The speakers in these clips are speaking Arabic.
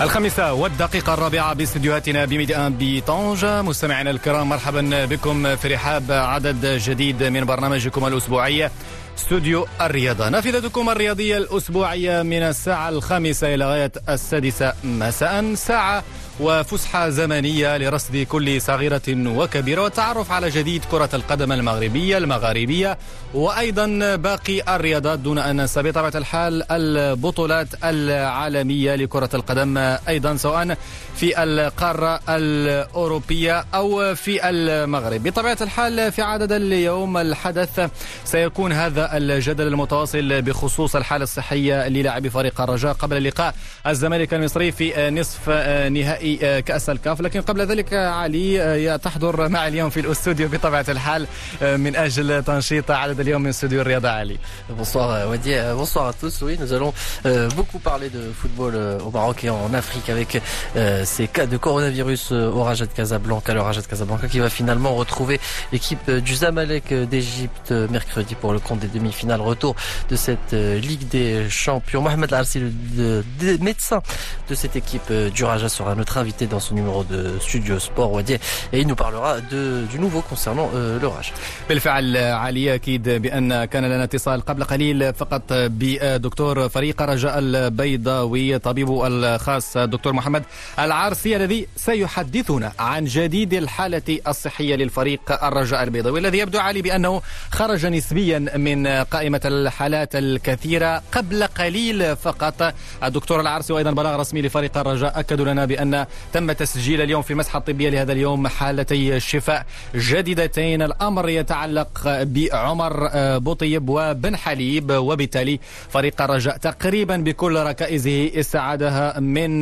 الخامسة والدقيقة الرابعة باستديوهاتنا بميدان بطنجة مستمعينا الكرام مرحبا بكم في رحاب عدد جديد من برنامجكم الأسبوعي استوديو الرياضة. نافذتكم الرياضية الأسبوعية من الساعة الخامسة إلى غاية السادسة مساء ساعة وفسحة زمنية لرصد كل صغيرة وكبيرة والتعرف على جديد كرة القدم المغربية المغاربية وأيضا باقي الرياضات دون أن ننسى. بطبيعة الحال البطولات العالمية لكرة القدم أيضا سواء في القارة الأوروبية أو في المغرب. بطبيعة الحال في عدد اليوم الحدث سيكون هذا الجدل المتواصل بخصوص الحالة الصحية للاعبي فريق الرجاء. قبل لقاء الزمالك المصري في نصف نهائي كأس الكاف لكن قبل ذلك علي تحضر معي اليوم في الاستوديو بطبيعة الحال من أجل تنشيط عدد اليوم من استوديو الرياضة علي Bonsoir Wadi, bonsoir à tous. Oui, nous allons euh, beaucoup parler de football euh, au Maroc et en Afrique avec euh, ces cas de coronavirus au Raja de Casablanca, le Raja de Casablanca qui va finalement retrouver l'équipe du Zamalek d'Égypte mercredi pour le compte des demi-finales. Retour de cette Ligue des Champions. Mohamed Arsi, le, le médecin de cette équipe du Raja, sera notre invité dans ce numéro de Studio Sport Wadi et il nous parlera de, du nouveau concernant euh, l'orage. بالفعل علي أكيد بأن كان لنا اتصال قبل قليل فقط بدكتور فريق رجاء البيضاوي طبيبه الخاص الدكتور محمد العارسي الذي سيحدثنا عن جديد الحالة الصحية للفريق الرجاء البيضاوي الذي يبدو علي بأنه خرج نسبيا من قائمة الحالات الكثيرة قبل قليل فقط الدكتور العارسي وأيضا بلاغ رسمي لفريق الرجاء أكدوا لنا بأن تم تسجيل اليوم في المسحه الطبيه لهذا اليوم حالتي شفاء جديدتين. الأمر يتعلق بعمر بوطيب وبن حليب وبالتالي فريق الرجاء تقريبا بكل ركائزه استعادها من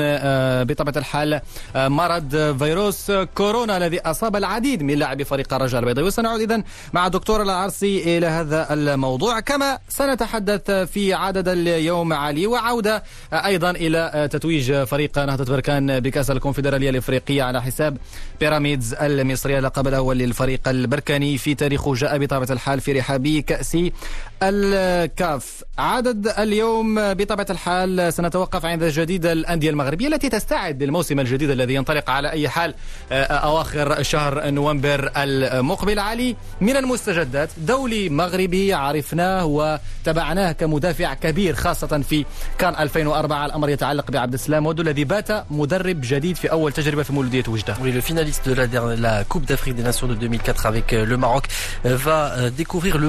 بطبيعة الحال مرض فيروس كورونا الذي أصاب العديد من لاعبي فريق الرجاء البيضاوي. وسنعود اذا مع الدكتور العرسي إلى هذا الموضوع. كما سنتحدث في عدد اليوم علي وعودة أيضا إلى تتويج فريق نهضة بركان بكاس الكونفدرالية الإفريقية على حساب بيراميدز المصري اللقب الأول للفريق البركاني في تاريخه. جاء بطبيعه الحال في رحاب كاس الكاف عدد اليوم بطبيعة الحال سنتوقف عند جديد الأندية المغربية التي تستعد للموسم الجديد الذي ينطلق على أي حال أواخر شهر نوفمبر المقبل علي من المستجدات دولي مغربي عرفناه وتبعناه كمدافع كبير خاصة في كان 2004 الأمر يتعلق بعبد السلام ودو الذي بات مدرب جديد في أول تجربة في مولودية وجدة. Oui, le finaliste de la, la Coupe d'Afrique des Nations de 2004 avec le Maroc va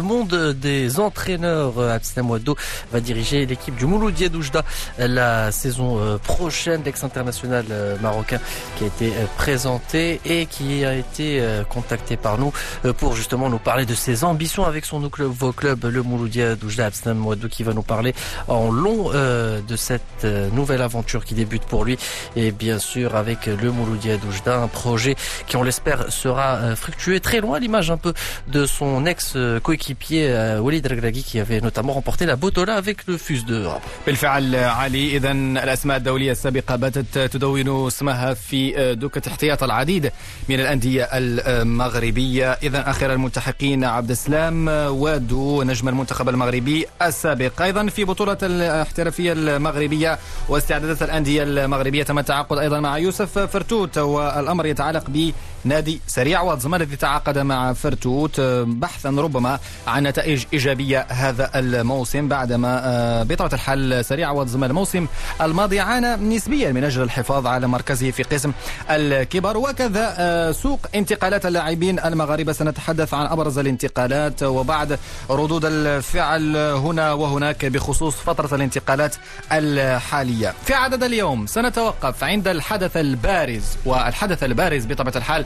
monde des entraîneurs. Abdeslam Ouaddo va diriger l'équipe du Mouloudia d'Oujda la saison prochaine. L'ex-international marocain qui a été présenté et qui a été contacté par nous pour justement nous parler de ses ambitions avec son nouveau club, le Mouloudia d'Oujda. Abdeslam Ouaddo qui va nous parler en long de cette nouvelle aventure qui débute pour lui et bien sûr avec le Mouloudia d'Oujda, un projet qui on l'espère sera fructueux très loin l'image un peu de son ex-coéquipier Walid Regragui qui avait notamment remporté la Botola avec le FUS Rabat. بالفعل علي اذا الأسماء الدولية السابقة باتت تدون اسمها في دكة احتياط العديد من الأندية المغربية اذا آخر الملتحقين عبد السلام وادو نجم المنتخب المغربي السابق أيضا في بطولة الاحترافية المغربية واستعدادات الأندية المغربية تم التعاقد أيضا مع يوسف فرتوت والأمر يتعلق ب نادي سريع والزمان الذي تعاقد مع فرتوت بحثا ربما عن نتائج إيجابية هذا الموسم بعدما بطبيعة الحال سريع والزمان الموسم الماضي عانى نسبيا من أجل الحفاظ على مركزه في قسم الكبر وكذا سوق انتقالات اللاعبين المغاربة سنتحدث عن أبرز الانتقالات. وبعد ردود الفعل هنا وهناك بخصوص فترة الانتقالات الحالية. في عدد اليوم سنتوقف عند الحدث البارز والحدث البارز بطبيعة الحال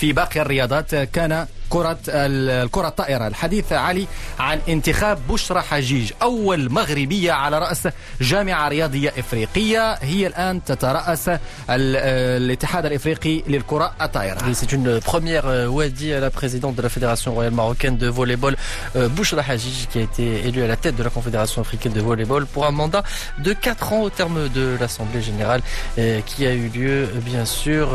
في باقي الرياضات كان كرة الكرة الطائرة الحديث علي عن انتخاب بشرى حجيج أول مغربية على رأس جامعة رياضية إفريقية هي الآن تترأس الاتحاد الإفريقي للكرة الطائرة C'est une première Wadi à la présidente de la Fédération royale marocaine de volleyball Bouchra Hajij qui a été élue à la tête de la Confédération africaine de volleyball pour un mandat de 4 ans au terme de l'Assemblée générale qui a eu lieu bien sûr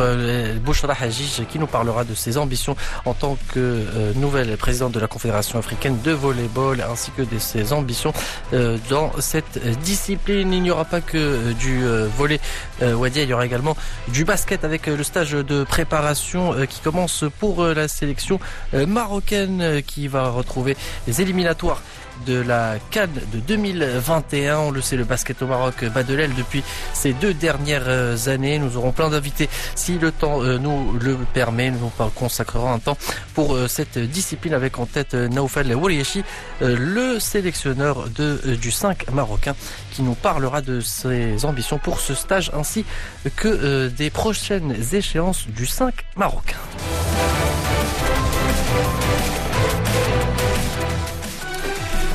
Bouchra Hajij qui nous parlera de ses ambitions en tant que euh, nouvelle présidente de la Confédération africaine de volleyball ainsi que de ses ambitions euh, dans cette discipline. Il n'y aura pas que euh, du volley Wadia, il y aura également du basket avec le stage de préparation qui commence pour la sélection marocaine qui va retrouver les éliminatoires de la Cannes de 2021. On le sait, le basket au Maroc bat de l'aile depuis ces deux dernières années. Nous aurons plein d'invités si le temps euh, nous le permet. Nous consacrerons un temps pour euh, cette discipline avec en tête euh, Naoufal Waliachi, le sélectionneur du 5 marocain qui nous parlera de ses ambitions pour ce stage ainsi que des prochaines échéances du 5 marocain.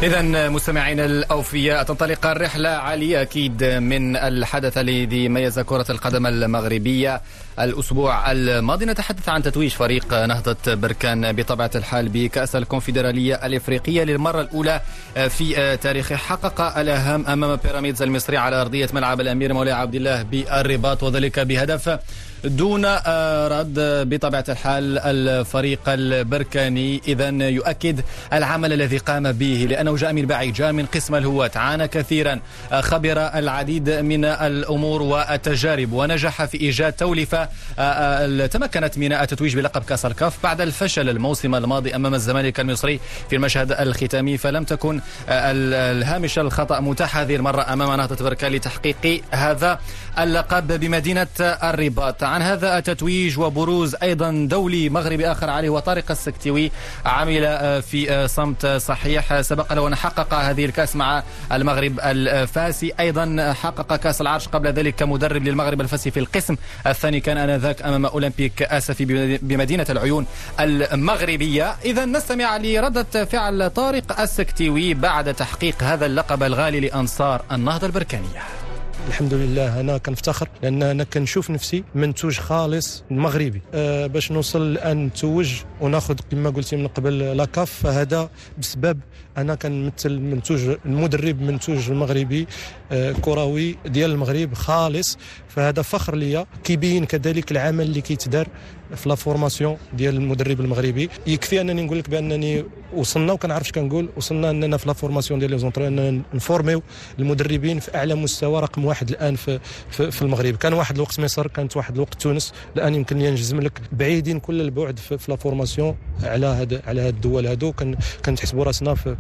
إذا مستمعينا الأوفياء تنطلق الرحلة علي أكيد من الحدث الذي ميز كرة القدم المغربية الأسبوع الماضي. نتحدث عن تتويج فريق نهضة بركان بطبيعة الحال بكأس الكونفدرالية الإفريقية للمرة الأولى في تاريخه حقق الأهم أمام بيراميدز المصري على أرضية ملعب الأمير مولاي عبد الله بالرباط وذلك بهدف دون رد بطبيعة الحال الفريق البركاني. إذا يؤكد العمل الذي قام به لأنه جاء من بعيد جاء من قسم الهواة عانى كثيرا خبر العديد من الأمور والتجارب. ونجح في إيجاد توليفة تمكنت من التتويج بلقب كاس الكاف بعد الفشل الموسم الماضي أمام الزمالك المصري في المشهد الختامي. فلم تكن الهامش الخطأ متاح هذه المرة أمام نهضة بركان لتحقيق هذا اللقب بمدينة الرباط. عن هذا التتويج وبروز أيضا دولي مغربي آخر عليه وطارق السكتوي عمل آه، في آه، صمت صحيح. سبق له أن حقق هذه الكأس مع المغرب الفاسي. أيضا حقق كأس العرش قبل ذلك كمدرب للمغرب الفاسي في القسم الثاني. كان آنذاك أمام أولمبيك آسفي بمدينة العيون المغربية. إذا نستمع لردة فعل طارق السكتوي بعد تحقيق هذا اللقب الغالي لأنصار النهضة البركانية. الحمد لله أنا كنفتخر لأن أنا كنشوف نفسي منتوج خالص مغربي. أه باش نوصل الان نتوج وناخذ كما قلتي من قبل لاكاف فهذا بسبب أنا كنمثل منتوج المدرب منتوج المغربي أه كروي ديال المغرب خالص. فهذا فخر ليا كيبين كذلك العمل اللي كيتدار في la formation ديال المدرب المغربي. يكفي أنني نقول لك بأنني وصلنا وكنعرف اش كنقول. وصلنا أننا في la formation ديال les entraîneurs نفورميو المدربين في أعلى مستوى رقم واحد الآن في, في, في المغرب. كان واحد الوقت مصر كانت واحد الوقت تونس. الآن يمكن نجزم لك بعيدين كل البعد في, في la formation على هاد على هاد الدول هادو. كنحسبوا راسنا في,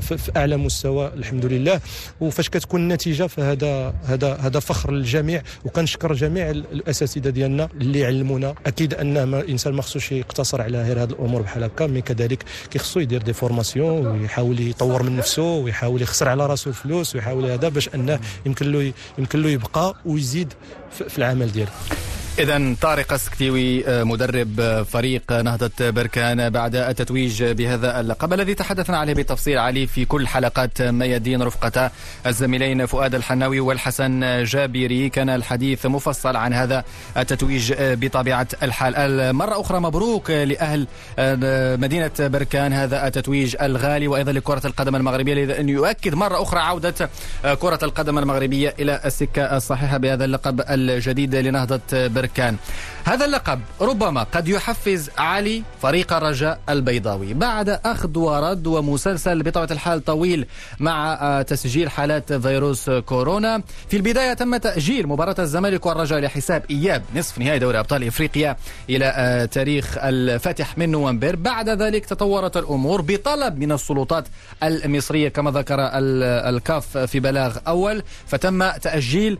في, في أعلى مستوى الحمد لله. وفاش كتكون النتيجة فهذا هذا هذا فخر للجميع وكنشكر جميع الأساتذة ديالنا اللي علمونا. أكيد أن الانسان ما خصوش يقتصر على غير هذه الأمور بحال هكا mais كذلك كيخصو يدير des formations ويحاول يطور من نفسه ويحاول يخسر على راسه الفلوس ويحاول هذا باش أنه يمكن له يمكن له يبقى ويزيد في العمل ديالو. إذا طارق السكتيوي آه، مدرب آه، فريق نهضة بركان بعد التتويج بهذا اللقب الذي تحدثنا عليه بالتفصيل عليه في كل حلقات ميادين رفقة الزميلين فؤاد الحناوي والحسن جابيري كان الحديث مفصل عن هذا التتويج آه، بطبيعة الحال. مرة أخرى مبروك لأهل مدينة بركان هذا التتويج الغالي وأيضا لكرة القدم المغربية. أن يؤكد مرة أخرى عودة كرة القدم المغربية إلى السكة الصحيحة بهذا اللقب الجديد لنهضة بركان بركان هذا اللقب ربما قد يحفز علي فريق الرجاء البيضاوي بعد أخذ ورد ومسلسل بطبيعة الحال طويل مع آه، تسجيل حالات فيروس كورونا. في البداية تم تأجيل مباراة الزمالك والرجاء لحساب إياب نصف نهائي دوري أبطال إفريقيا إلى آه، تاريخ الفاتح من نوفمبر. بعد ذلك تطورت الأمور بطلب من السلطات المصرية كما ذكر الكاف في بلاغ أول فتم تأجيل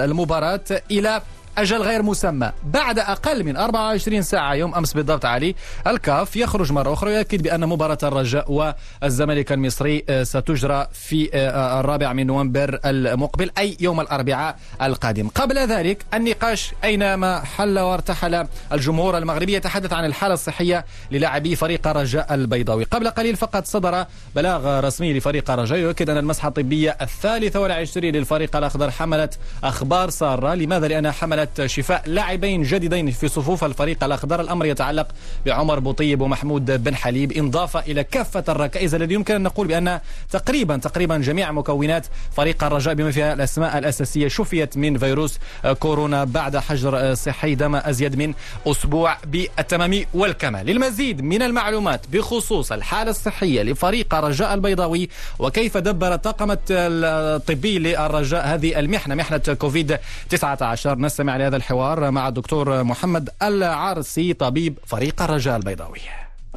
المباراة إلى أجل غير مسمى. بعد أقل من 24 ساعة يوم أمس بالضبط علي الكاف يخرج مرة أخرى ويأكد بأن مباراة الرجاء والزمالك المصري آه، ستجرى في آه، الرابع من نوفمبر المقبل أي يوم الأربعاء القادم. قبل ذلك النقاش أينما حل وارتحل الجمهور المغربي يتحدث عن الحالة الصحية للاعبي فريق الرجاء البيضاوي. قبل قليل فقط صدر بلاغ رسمي لفريق الرجاء يؤكد أن المسحة الطبية الثالثة والعشرين للفريق الأخضر حملت أخبار سارة. لماذا؟ لأنها حملت شفاء لاعبين جديدين في صفوف الفريق الأخضر. الأمر يتعلق بعمر بوطيب ومحمود بن حليب. إضافة إلى كافة الركائز الذي يمكن أن نقول بأن تقريبا تقريبا جميع مكونات فريق الرجاء بما فيها الأسماء الأساسية شفيت من فيروس كورونا بعد حجر صحي دام أزيد من أسبوع بالتمام والكمال. للمزيد من المعلومات بخصوص الحالة الصحية لفريق الرجاء البيضاوي وكيف دبر الطاقم الطبي للرجاء هذه المحنة محنة كوفيد 19 نستمع لهذا الحوار مع الدكتور محمد العارسي طبيب فريق الرجاء البيضاوي.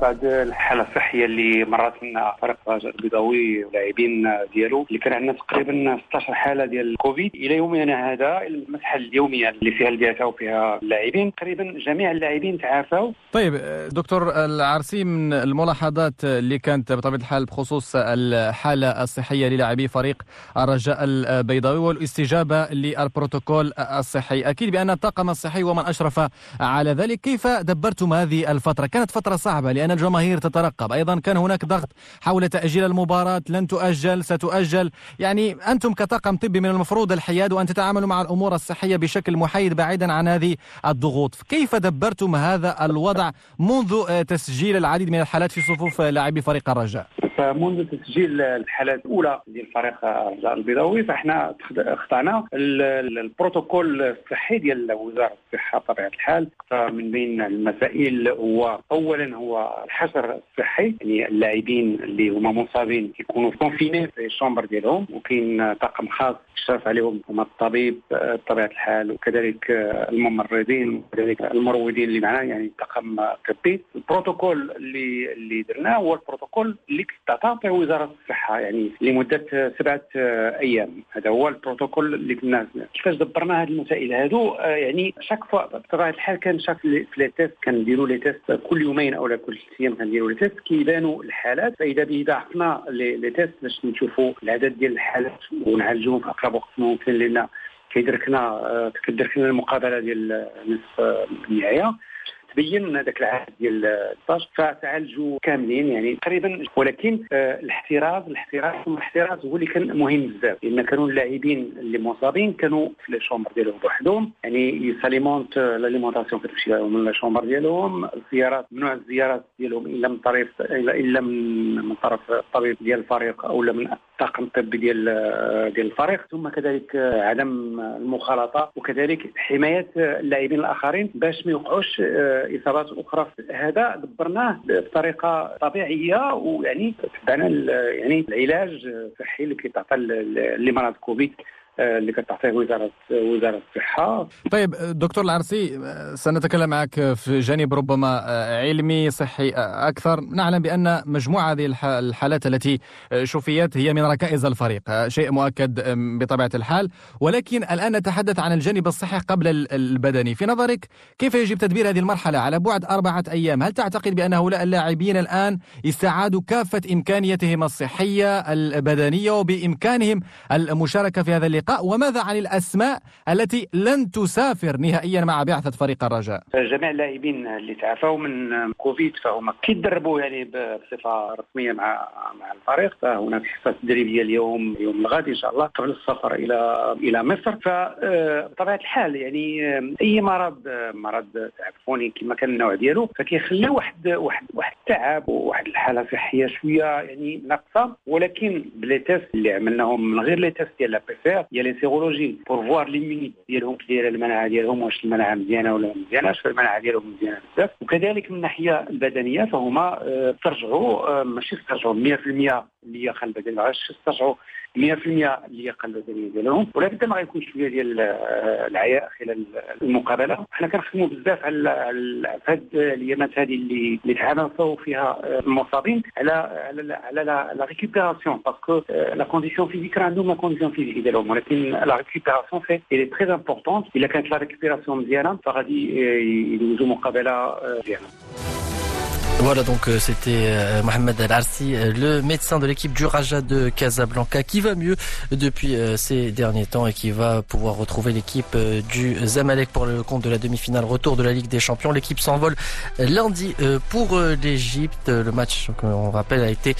بعد الحالة الصحية اللي مرت لنا فريق الرجاء البيضاوي واللاعبين ديالو اللي كان عندنا تقريبا 16 حالة ديال الكوفيد. إلى يومنا هذا المسحة اليومية اللي فيها البعثه وفيها اللاعبين تقريبا جميع اللاعبين تعافوا. طيب دكتور العرسي من الملاحظات اللي كانت بطبيعة الحال بخصوص الحالة الصحية للاعبي فريق الرجاء البيضاوي والاستجابة للبروتوكول الصحي. أكيد بأن الطاقم الصحي ومن أشرف على ذلك. كيف دبرتم هذه الفترة؟ كانت فترة صعبة لأن الجماهير تترقب. أيضا كان هناك ضغط حول تأجيل المباراة. لن تؤجل ستؤجل. يعني أنتم كطاقم طبي من المفروض الحياد وأن تتعاملوا مع الأمور الصحية بشكل محايد بعيدا عن هذه الضغوط. كيف دبرتم هذا الوضع منذ تسجيل العديد من الحالات في صفوف لاعبي فريق الرجاء؟ فمنذ تسجيل الحالات الأولى ديال فريق الرجاء البيضاوي فإحنا خضعنا البروتوكول الصحي ديال وزارة الصحة بطبيعة الحال. فمن بين المسائل هو اولا هو الحجر الصحي يعني اللاعبين اللي هما مصابين يكونوا confinés في ال chambre ديالهم وكاين طاقم خاص يشرف عليهم هما الطبيب بطبيعة الحال وكذلك الممرضين وكذلك المروضين اللي معنا يعني طاقم طبي. البروتوكول اللي اللي درناه هو البروتوكول اللي تعطى وزارة الصحة يعني لمدة سبعة أيام. هذا هو البروتوكول اللي كنا كيفاش دبرنا هذه المسائل؟ هادو يعني chaque fois بطبيعة الحال كان chaque fois les tests كنديروا les tests كل يومين أو كل ثلاث أيام كنديروا les tests كيبانوا الحالات. فإذا به ضعفنا les tests باش نشوفوا العدد ديال الحالات ونعالجوهم في أقرب وقت ممكن لأن كيدركنا كتدركنا المقابلة ديال نصف النهايه تبين هذاك العدد ديال ال taches فتعالجوا كاملين يعني تقريبا. ولكن آه، الاحتراز الاحتراز الاحتراز هو اللي كان مهم بزاف. لأن كانوا اللاعبين اللي مصابين كانوا في les chambres ديالهم بوحدهم. يعني seulement l'alimentation كتمشي من ال chambre ديالهم. الزيارات ممنوع الزيارات ديالهم إلا من طرف الا من من طرف الطبيب ديال الفريق أو من الطاقم الطبي ديال ديال الفريق. ثم كذلك عدم المخالطة وكذلك حماية اللاعبين الآخرين باش ما يوقعوش اصابات أخرى هذا دبرناه بطريقة طبيعية ويعني تبعنا يعني العلاج الصحي اللي كيتعطى لمرض كوفيد. اللي كتعطيه وزاره وزارة الصحة. طيب دكتور العرسي سنتكلم معك في جانب ربما علمي صحي أكثر، نعلم بأن مجموعة هذه الحالات التي شفيت هي من ركائز الفريق، شيء مؤكد بطبيعة الحال، ولكن الآن نتحدث عن الجانب الصحي قبل البدني، في نظرك كيف يجب تدبير هذه المرحلة؟ على بعد أربعة أيام؟ هل تعتقد بأن هؤلاء اللاعبين الآن استعادوا كافة امكانياتهم الصحية البدنية وبإمكانهم المشاركة في هذا اللقاء؟ وماذا عن الأسماء التي لن تسافر نهائيا مع بعثة فريق الرجاء؟ جميع اللاعبين اللي تعافوا من كوفيد فهم كيدربوا يعني بصفة رسمية مع مع الفريق. فهناك حصة تدريبية اليوم يوم الغد إن شاء الله قبل السفر إلى إلى مصر. فبطبيعة الحال يعني أي مرض مرض تعرفوني كما كان النوع ديالو فكيخلي واحد واحد واحد التعب وواحد الحالة صحية شوية يعني ناقصة. ولكن ب les tests اللي عملناهم من غير les tests ديال ال PCR ديال les sérologies pour voir l'immunité ديالهم دايرة المناعة ديالهم واش المناعة مزيانة ولا مزياناش المناعة ديالهم مزيانة بزاف. وكذلك من الناحيه البدنية فهما ترجعوا ماشي ترجعوا 100% اللياقه البدنيه ما غاديش يسترجعوا 100% اللياقه البدنيه ديالهم. بد ما غيكون شوية ديال العياء خلال المقابلة. حنا كنخدموا بزاف على هاد اليامات هذه اللي اللي تعنصوا فيها المصابين على على على la récupération parce que la condition physique راه عندهم la condition physique ديالهم ولكن la récupération c'est elle très importante الا كانت la récupération مزيانه فغادي يدوزوا مقابله مزيانه Voilà donc euh, c'était euh, Mohamed El Arsi, euh, le médecin de l'équipe du Raja de Casablanca qui va mieux depuis ces derniers temps et qui va pouvoir retrouver l'équipe du Zamalek pour le compte de la demi-finale retour de la Ligue des Champions. L'équipe s'envole lundi pour l'Égypte. Le match, on rappelle, a été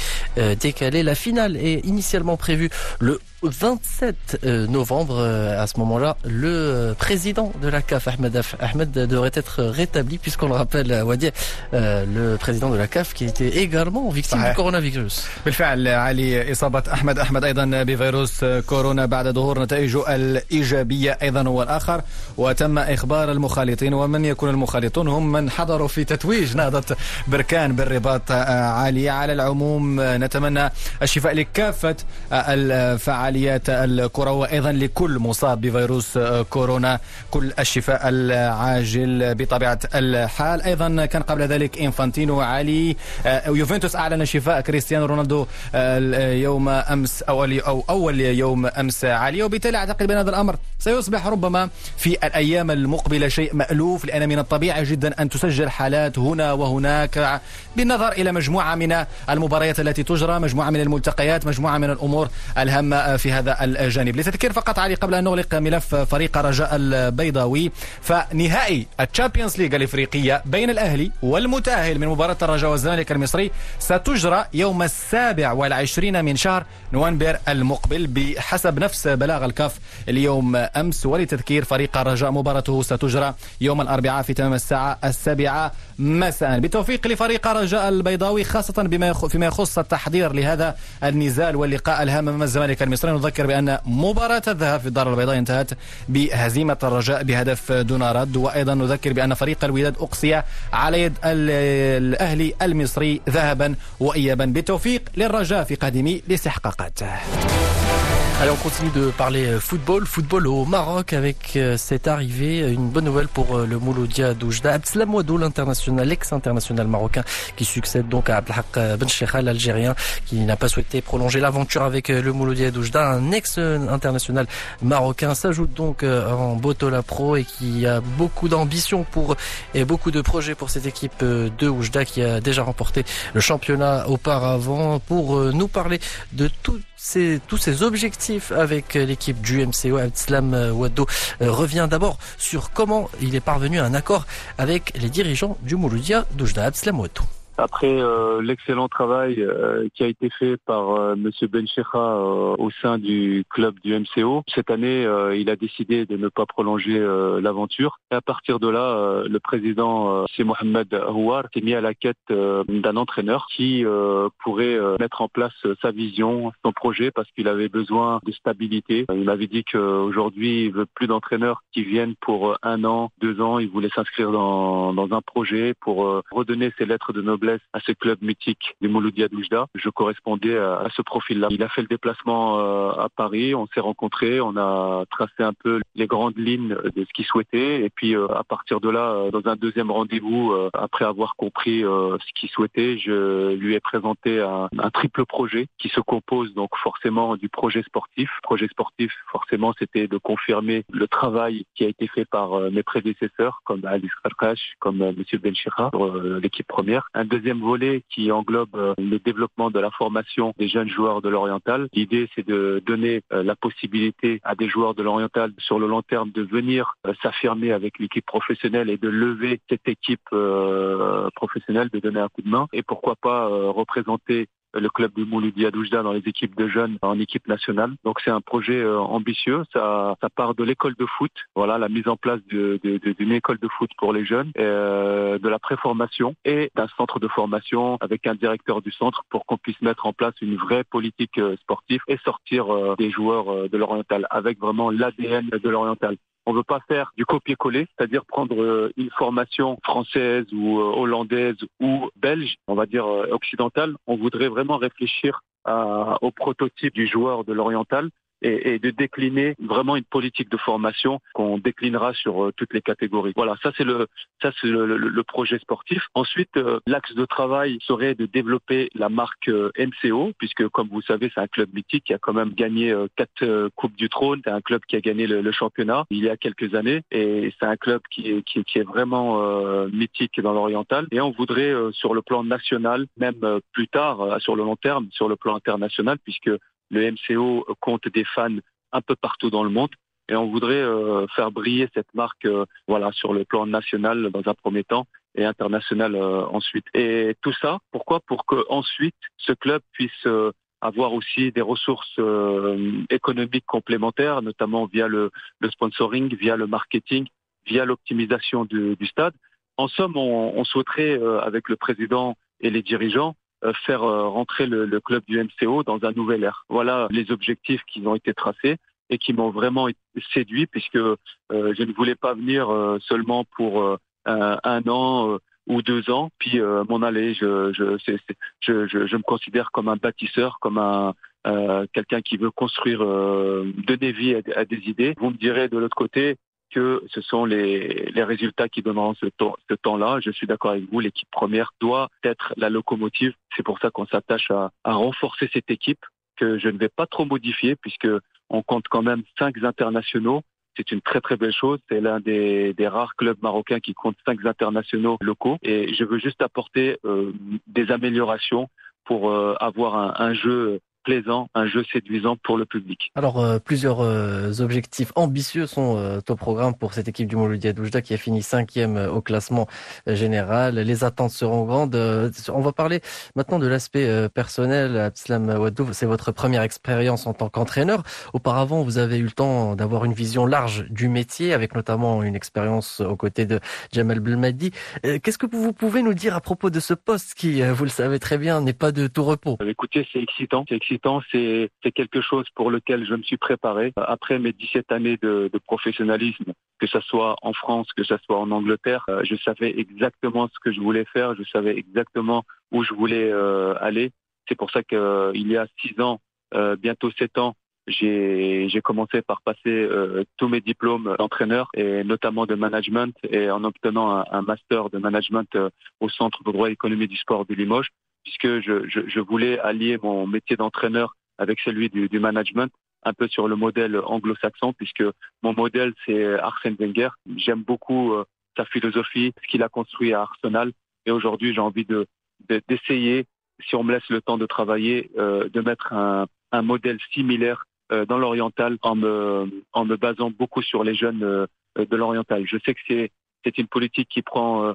décalé. La finale est initialement prévue le 27 euh, novembre, à ce moment-là, le président de la CAF, Ahmed Ahmed, devrait être rétabli, puisqu'on le rappelle, Wadi, le président de la CAF, qui était également victime صحيح. du coronavirus. بالفعل علي إصابة أحمد. أحمد أيضا بفيروس كورونا بعد ظهور نتائجه الإيجابية أيضا هو الآخر وتم إخبار المخالطين ومن يكون المخالطون هم من حضروا في تتويج نهضة بركان بالرباط عالية. على العموم نتمنى الشفاء لكافة الفعاليات فعاليات الكرة وأيضا لكل مصاب بفيروس كورونا. كل الشفاء العاجل بطبيعة الحال. أيضا كان قبل ذلك إنفانتينو علي يوفنتوس أعلن شفاء كريستيانو رونالدو يوم أمس أو أو أول يوم أمس علي. وبالتالي أعتقد بأن هذا الأمر سيصبح ربما في الأيام المقبلة شيء مألوف لأن من الطبيعي جدا أن تسجل حالات هنا وهناك بالنظر إلى مجموعة من المباريات التي تجرى مجموعة من الملتقيات مجموعة من الأمور الهامة في هذا الجانب. لتذكير فقط علي قبل أن نغلق ملف فريق رجاء البيضاوي فنهائي ال Champions League الإفريقية بين الأهلي والمتأهل من مباراة الرجاء والزمالك المصري ستجرى يوم السابع والعشرين من شهر نوفمبر المقبل بحسب نفس بلاغ الكاف. اليوم أمس ولتذكير فريق الرجاء مباراته ستجرى يوم الأربعاء في تمام الساعة السابعة مساء. بالتوفيق لفريق رجاء البيضاوي خاصة بما فيما يخص التحضير لهذا النزال واللقاء الهام أمام الزمالك المصري. نذكر بأن مباراة الذهاب في الدار البيضاء انتهت بهزيمة الرجاء بهدف دون رد وأيضا نذكر بأن فريق الوداد أقصي على يد الأهلي المصري ذهبا وإيابا بالتوفيق للرجاء في قادم الاستحقاقات Allez, on continue de parler euh, football. Football au Maroc avec euh, cette arrivée. Une bonne nouvelle pour euh, le Mouloudia Doujda. Abdeslam l'international, l'ex-international marocain qui succède donc à Abdelhak Ben l'Algérien, qui n'a pas souhaité prolonger l'aventure avec le Mouloudia Doujda. Un ex-international marocain s'ajoute donc en Botola Pro et qui a beaucoup d'ambition pour et beaucoup de projets pour cette équipe de Oujda qui a déjà remporté le championnat auparavant. Pour nous parler de tous tous ces objectifs avec l'équipe du MCO. Abdeslam Waddo euh, revient d'abord sur comment il est parvenu à un accord avec les dirigeants du Mouloudia d'Oujda. Abdeslam Waddo. Après euh, l'excellent travail euh, qui a été fait par euh, Monsieur Benchecha au sein du club du MCO, cette année, il a décidé de ne pas prolonger l'aventure. Et à partir de là, le président c'est Mohamed Houar s'est mis à la quête d'un entraîneur qui pourrait mettre en place sa vision, son projet, parce qu'il avait besoin de stabilité. Il m'avait dit qu'aujourd'hui, il veut plus d'entraîneurs qui viennent pour un an, deux ans. Il voulait s'inscrire dans, dans un projet pour redonner ses lettres de noblesse à ce club mythique du Mouloudia Doujda. Je correspondais à, ce profil-là. Il a fait le déplacement euh, à Paris, on s'est rencontrés, on a tracé un peu les grandes lignes de ce qu'il souhaitait et puis euh, à partir de là, euh, dans un deuxième rendez-vous, après avoir compris ce qu'il souhaitait, je lui ai présenté un, un, triple projet qui se compose donc forcément du projet sportif. Projet sportif, forcément, c'était de confirmer le travail qui a été fait par mes prédécesseurs comme Alice Karkash, comme Monsieur Benchira pour l'équipe première. Un deuxième volet qui englobe euh, le développement de la formation des jeunes joueurs de l'Oriental. L'idée, c'est de donner euh, la possibilité à des joueurs de l'Oriental sur le long terme de venir euh, s'affirmer avec l'équipe professionnelle et de lever cette équipe professionnelle, de donner un coup de main et pourquoi pas représenter le club du Mouloudia Doujda dans les équipes de jeunes en équipe nationale. Donc c'est un projet euh, ambitieux. Ça, ça part de l'école de foot, voilà la mise en place d'une école de foot pour les jeunes, euh, de la préformation et d'un centre de formation avec un directeur du centre pour qu'on puisse mettre en place une vraie politique euh, sportive et sortir des joueurs de l'oriental avec vraiment l'ADN de l'oriental. On ne veut pas faire du copier-coller, c'est-à-dire prendre euh, une formation française ou euh, hollandaise ou belge, on va dire euh, occidentale. On voudrait vraiment réfléchir au prototype du joueur de l'oriental et, et, de décliner vraiment une politique de formation qu'on déclinera sur euh, toutes les catégories. Voilà, ça c'est le ça c'est le, le, projet sportif. Ensuite, euh, l'axe de travail serait de développer la marque euh, MCO, puisque comme vous savez, c'est un club mythique qui a quand même gagné quatre coupes du trône. C'est un club qui a gagné le, championnat il y a quelques années, et c'est un club qui est qui, qui est vraiment mythique dans l'oriental. Et on voudrait sur le plan national, même plus tard, sur le long terme, sur le plan international, puisque le MCO compte des fans un peu partout dans le monde et on voudrait euh, faire briller cette marque euh, voilà sur le plan national dans un premier temps et international euh, ensuite. Et tout ça, pourquoi? Pour que ensuite ce club puisse avoir aussi des ressources économiques complémentaires, notamment via le, le, sponsoring, via le marketing, via l'optimisation du, du, stade. En somme, on, on souhaiterait, avec le président et les dirigeants, euh, faire euh, rentrer le, le, club du MCO dans un nouvel ère. Voilà les objectifs qui ont été tracés et qui m'ont vraiment séduit puisque euh, je ne voulais pas venir seulement pour un, un, an ou deux ans, puis m'en aller. Je, je, je, je, je, me considère comme un bâtisseur, comme un quelqu'un qui veut construire, donner vie à, des idées. Vous me direz de l'autre côté, que ce sont les, les résultats qui donneront ce, temps, ce temps-là. Je suis d'accord avec vous, l'équipe première doit être la locomotive. C'est pour ça qu'on s'attache à, à renforcer cette équipe que je ne vais pas trop modifier puisque on compte quand même cinq internationaux. C'est une très très belle chose. C'est l'un des, des, rares clubs marocains qui compte cinq internationaux locaux. Et je veux juste apporter euh, des améliorations pour euh, avoir un, un jeu plaisant, un jeu séduisant pour le public. Alors, euh, plusieurs euh, objectifs ambitieux sont euh, au programme pour cette équipe du Mouloudia Doujda qui a fini cinquième au classement général. Les attentes seront grandes. on va parler maintenant de l'aspect personnel. Abslam Wadou, c'est votre première expérience en tant qu'entraîneur. Auparavant, vous avez eu le temps d'avoir une vision large du métier, avec notamment une expérience aux côtés de Jamal Belmadi. Qu'est-ce que vous pouvez nous dire à propos de ce poste qui, vous le savez très bien, n'est pas de tout repos? Écoutez, c'est excitant, c'est excitant c'est quelque chose pour lequel je me suis préparé. Après mes 17 années de, de professionnalisme, que ce soit en France, que ce soit en Angleterre, euh, je savais exactement ce que je voulais faire, je savais exactement où je voulais euh, aller. C'est pour ça qu'il euh, y a six ans, bientôt sept ans, j'ai commencé par passer tous mes diplômes d'entraîneur et notamment de management et en obtenant un, un master de management au Centre de droit et économie du sport de Limoges puisque je, voulais allier mon métier d'entraîneur avec celui du, management, un peu sur le modèle anglo-saxon, puisque mon modèle, c'est Arsène Wenger. J'aime beaucoup euh, sa philosophie, ce qu'il a construit à Arsenal. Et aujourd'hui, j'ai envie de d'essayer, si on me laisse le temps de travailler, euh, de mettre un, modèle similaire euh, dans l'oriental en me, basant beaucoup sur les jeunes de l'oriental. Je sais que c'est une politique qui prend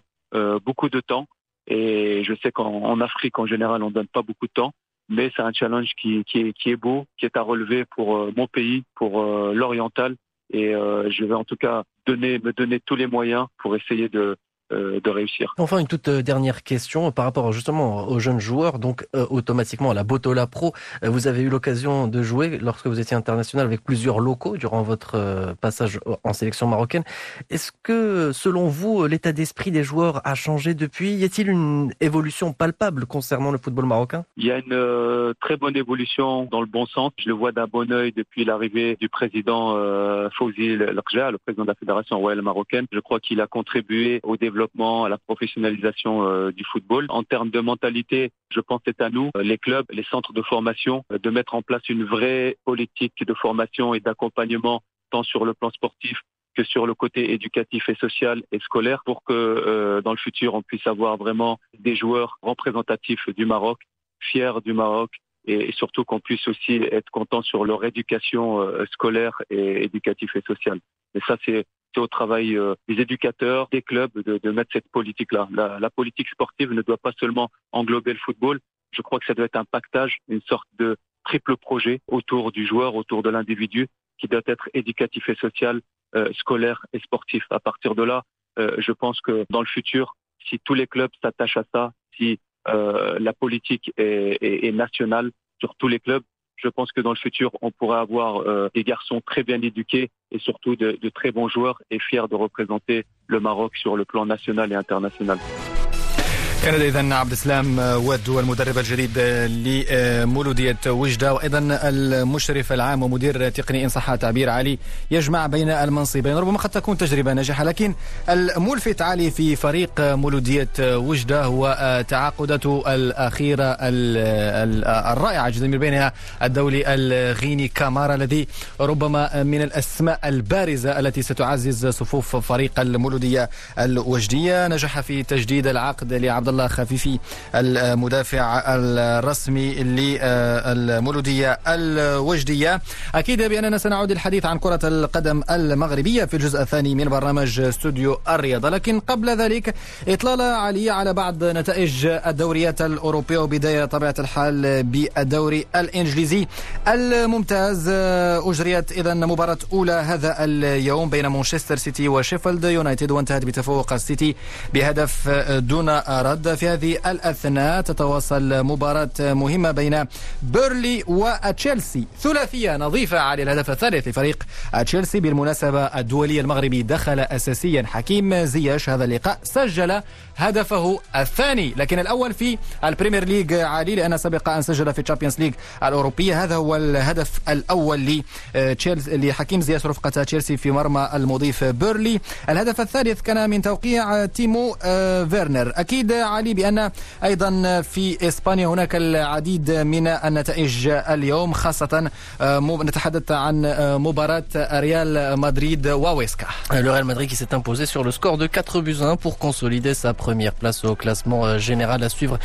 beaucoup de temps, et je sais qu'en Afrique, en général, on donne pas beaucoup de temps, mais c'est un challenge qui, qui, est, qui est beau, qui est à relever pour euh, mon pays, pour euh, l'oriental. Et euh, je vais en tout cas donner, me donner tous les moyens pour essayer de, de réussir. Enfin, une toute euh, dernière question par rapport justement aux jeunes joueurs. Donc, euh, automatiquement, à la Botola Pro, vous avez eu l'occasion de jouer lorsque vous étiez international avec plusieurs locaux durant votre passage en sélection marocaine. Est-ce que, selon vous, l'état d'esprit des joueurs a changé depuis? Y a-t-il une évolution palpable concernant le football marocain? Il y a une très bonne évolution dans le bon sens. Je le vois d'un bon oeil depuis l'arrivée du président euh, Fouzi Larja, le président de la Fédération royale marocaine. Je crois qu'il a contribué au développement à la professionnalisation euh, du football. En termes de mentalité, je pense c'est à nous, euh, les clubs, les centres de formation, euh, de mettre en place une vraie politique de formation et d'accompagnement, tant sur le plan sportif que sur le côté éducatif et social et scolaire pour que dans le futur on puisse avoir vraiment des joueurs représentatifs du Maroc, fiers du Maroc et, surtout qu'on puisse aussi être content sur leur éducation scolaire et éducative et sociale. Et ça c'est au travail euh, des éducateurs, des clubs de, de mettre cette politique-là. La, la, politique sportive ne doit pas seulement englober le football. Je crois que ça doit être un pactage, une sorte de triple projet autour du joueur, autour de l'individu, qui doit être éducatif et social, euh, scolaire et sportif. À partir de là, euh, je pense que dans le futur, si tous les clubs s'attachent à ça, si euh, la politique est, est, est nationale sur tous les clubs, Je pense que dans le futur, on pourrait avoir euh, des garçons très bien éduqués et surtout de très bons joueurs et fiers de représenter le Maroc sur le plan national et international. كان اذا عبد السلام ودو المدرب الجديد لمولودية وجدة وأيضا المشرف العام ومدير تقني ان صح التعبير علي يجمع بين المنصبين. ربما قد تكون تجربة ناجحة لكن الملفت علي في فريق مولودية وجدة هو تعاقداته الأخيرة الرائعة جدا من بينها الدولي الغيني كامارا الذي ربما من الأسماء البارزة التي ستعزز صفوف فريق المولودية الوجدية. نجح في تجديد العقد لعبد الله خفيفي المدافع الرسمي للمولودية الوجدية. أكيد بأننا سنعود الحديث عن كرة القدم المغربية في الجزء الثاني من برنامج استوديو الرياضة. لكن قبل ذلك إطلالة عالية على بعض نتائج الدوريات الأوروبية وبداية طبيعة الحال بالدوري الإنجليزي الممتاز. أجريت إذا مباراة أولى هذا اليوم بين مانشستر سيتي وشيفيلد يونايتد وانتهت بتفوق السيتي بهدف دون رد في هذه الأثناء. تتواصل مباراة مهمة بين بيرنلي وتشيلسي. ثلاثية نظيفة على الهدف الثالث لفريق تشيلسي. بالمناسبة الدولي المغربي دخل أساسيا حكيم زياش. هذا اللقاء سجل هدفه الثاني. لكن الأول في البريمير ليج عالي لأن سبق أن سجل في تشامبيونز ليج الأوروبية. هذا هو الهدف الأول لحكيم زياش رفقة تشيلسي في مرمى المضيف بيرنلي. الهدف الثالث كان من توقيع تيمو فيرنر. أكيد علي بأن أيضا في إسبانيا هناك العديد من النتائج اليوم خاصة نتحدث عن مباراة ريال مدريد وويسكا Le Real Madrid qui s'est imposé sur le score de 4 buts 1 pour consolider sa première place au classement général à suivre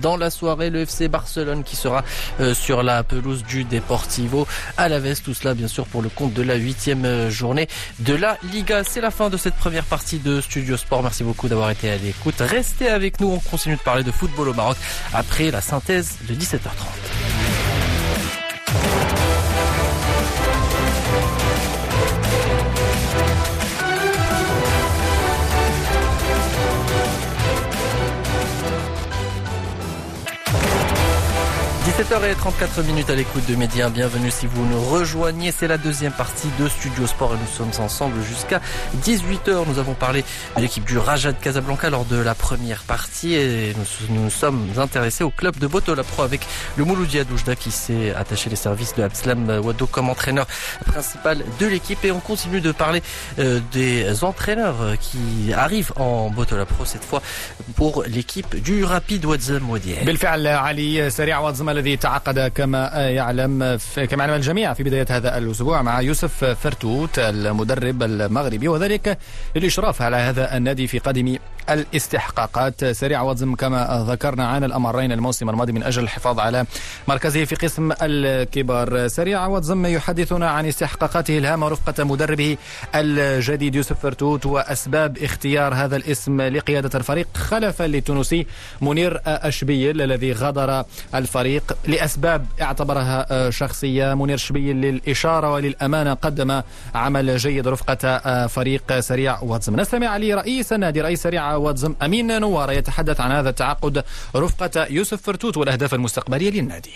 dans la soirée. Le FC Barcelone qui sera sur la pelouse du Deportivo à la veste. Tout cela bien sûr pour le compte de la huitième journée de la Liga. C'est la fin de cette première partie de Studio Sport. Merci beaucoup d'avoir été à l'écoute. Restez avec nous. nous. On continue de parler de football au Maroc après la synthèse de 17h30. 17h34 minutes à l'écoute de Média. Bienvenue si vous nous rejoignez. C'est la deuxième partie de Studio Sport et nous sommes ensemble jusqu'à 18h. Nous avons parlé de l'équipe du Raja de Casablanca lors de la première partie et nous nous sommes intéressés au club de Botola Pro avec le Mouloudia Doujda qui s'est attaché les services de Abslam Wado comme entraîneur principal de l'équipe et on continue de parler des entraîneurs qui arrivent en Botola Pro cette fois pour l'équipe du Rapid Wadzam Wadier. الذي تعقد كما يعلم كما يعلم الجميع في بداية هذا الأسبوع مع يوسف فرتوت المدرب المغربي وذلك للإشراف على هذا النادي في قادم الاستحقاقات. سريع وزم كما ذكرنا عن الأمرين الموسم الماضي من أجل الحفاظ على مركزه في قسم الكبار. سريع وزم يحدثنا عن استحقاقاته الهامة رفقة مدربه الجديد يوسف فرتوت وأسباب اختيار هذا الاسم لقيادة الفريق. خلفا للتونسي منير شبيل الذي غادر الفريق لأسباب اعتبرها شخصية. منير شبيل للإشارة وللأمانة قدم عمل جيد رفقة فريق سريع واد زم نستمع لرئيس النادي. رئيس سريع واد زم أمين نوار يتحدث عن هذا التعاقد رفقة يوسف فرتوت والأهداف المستقبلية للنادي.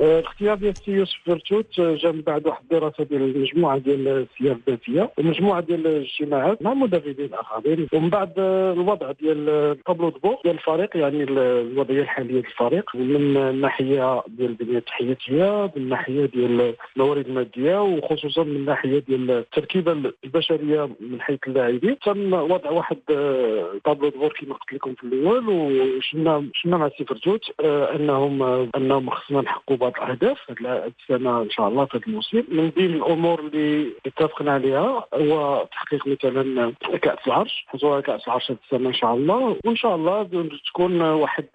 الاختيار ديال السي يوسف فرتوت جا من بعد واحد الدراسة ديال المجموعة ديال السير الذاتية. ومجموعه ديال الاجتماعات مع مدربين اخرين ومن بعد الوضع ديال tableau de bord ديال الفريق يعني الوضعية الحالية ديال الفريق. من الناحيه ديال البنية التحتيه من الناحيه ديال الموارد المادية وخصوصا من الناحيه ديال التركيبة البشرية من حيث اللاعبين. تم وضع واحد tableau de bord كما قلت لكم في الأول. وتناقشنا مع السي فرتوت أنهم أنهم خصنا نحققوا بعض الاهداف هذه السنة إن شاء الله في الموسم. من بين الأمور اللي اتفقنا عليها هو تحقيق مثلا كأس العرش. حصول كأس العرش هذه السنة إن شاء الله. وإن شاء الله تكون واحد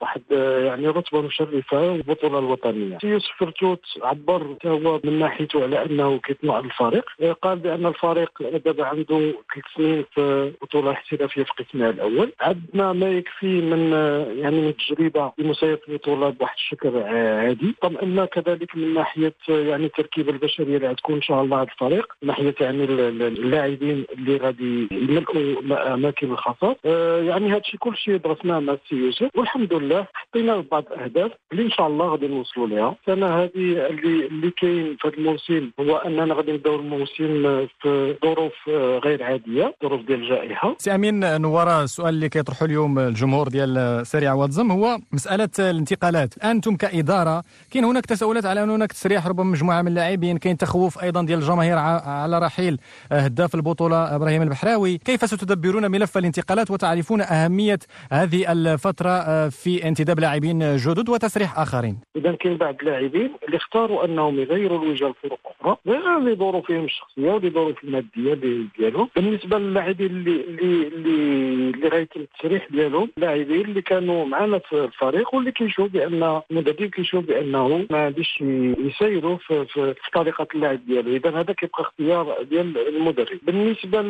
واحد يعني رتبة مشرفة البطوله الوطنية. يوسف فرتوت عبر هو من ناحيته على أنه كيطمع الفريق. قال بأن الفريق دابا عنده ثلاث سنين في بطولة احترافية في قسمها الأول. عندنا ما يكفي من يعني من تجربه لمسير البطولة بواحد الشكل عادي. طمئنا كذلك من ناحية يعني التركيبه البشريه اللي غتكون إن شاء الله هذا الفريق من ناحية يعني اللاعبين اللي غادي يملؤوا أماكن الخطر. آه يعني هذا الشيء كل شيء درسناه مع السي يوسف والحمد لله حطينا بعض الأهداف اللي إن شاء الله غادي نوصلوا لها السنة هذه اللي اللي كاين في هذا الموسم هو أننا غادي نبدأو الموسم في ظروف آه، غير عادية ظروف ديال الجائحة. سي أمين نواره السؤال اللي كيطرحوا اليوم الجمهور ديال سريع واتزم هو مسألة الانتقالات. أنتم كإدارة كاين هناك تساؤلات على أن هناك تسريح ربما مجموعة من اللاعبين كاين تخوف أيضا ديال الجماهير على رحيل هداف البطولة إبراهيم البحراوي. كيف ستدبرون ملف الانتقالات وتعرفون أهمية هذه الفترة آه، في انتداب لاعبين جدد وتسريح آخرين؟ اذا كاين بعض اللاعبين اللي اختاروا أنهم يغيروا الوجهة لفرق أخرى لظروفهم الشخصية ولظروف المادية ديالهم. بالنسبة للاعبين اللي اللي اللي, اللي غيتم التسريح ديالهم لاعبين اللي كانوا معنا في الفريق واللي كيشوف بان المدرب كيشوف بانه ما غاديش يسيروا في, في, في طريقة اللعب ديالو إذا هذا كيبقى اختيار ديال المدرب. بالنسبة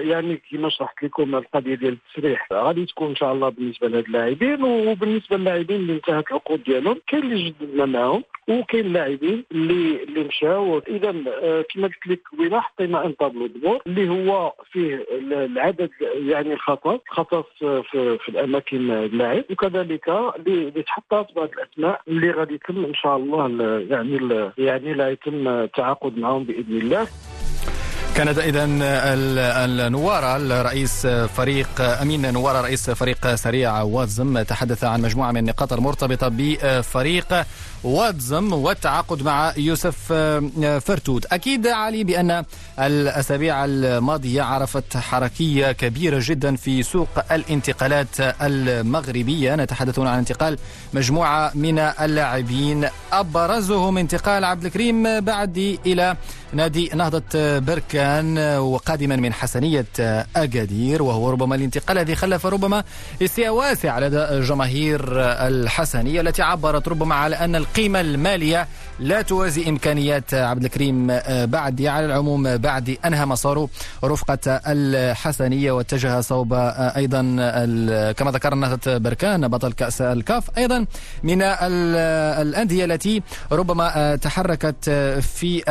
يعني كما شرحت لكم القضية ديال التسريح غادي تكون إن شاء الله بالنسبة لهاد اللاعبين وبالنسبة للاعبين اللي انتهت العقود ديالهم كاين اللي جددنا معاهم وكاين لاعبين اللي اللي مشاو. إذا آه، كما قلت لك وين حطينا أن طابلو دبور اللي هو فيه العدد يعني الخطط خطط في, في الأماكن اللعب وكذلك اللي تحطات بعض الأسماء اللي غادي يتم إن شاء الله يعني يعني لا يتم التعاقد معهم بإذن الله. كانت اذا النواره الرئيس فريق أمين نواره رئيس فريق سريع واتزم تحدث عن مجموعة من النقاط المرتبطة بفريق واتزم والتعاقد مع يوسف فرتوت أكيد علي بأن الأسابيع الماضية عرفت حركية كبيرة جدا في سوق الانتقالات المغربية. نتحدث عن انتقال مجموعة من اللاعبين. أبرزهم انتقال عبد الكريم بعدي إلى نادي نهضة بركان وقادما من حسنية أكادير وهو ربما الانتقال الذي خلف ربما استياء واسع لدى جماهير الحسنية التي عبرت ربما على أن القيمة المالية لا توازي إمكانيات عبد الكريم بعد على العموم بعد أنهى مساره رفقة الحسنية واتجه صوب أيضا كما ذكرنا بركان بطل كأس الكاف. أيضا من الأندية التي ربما تحركت في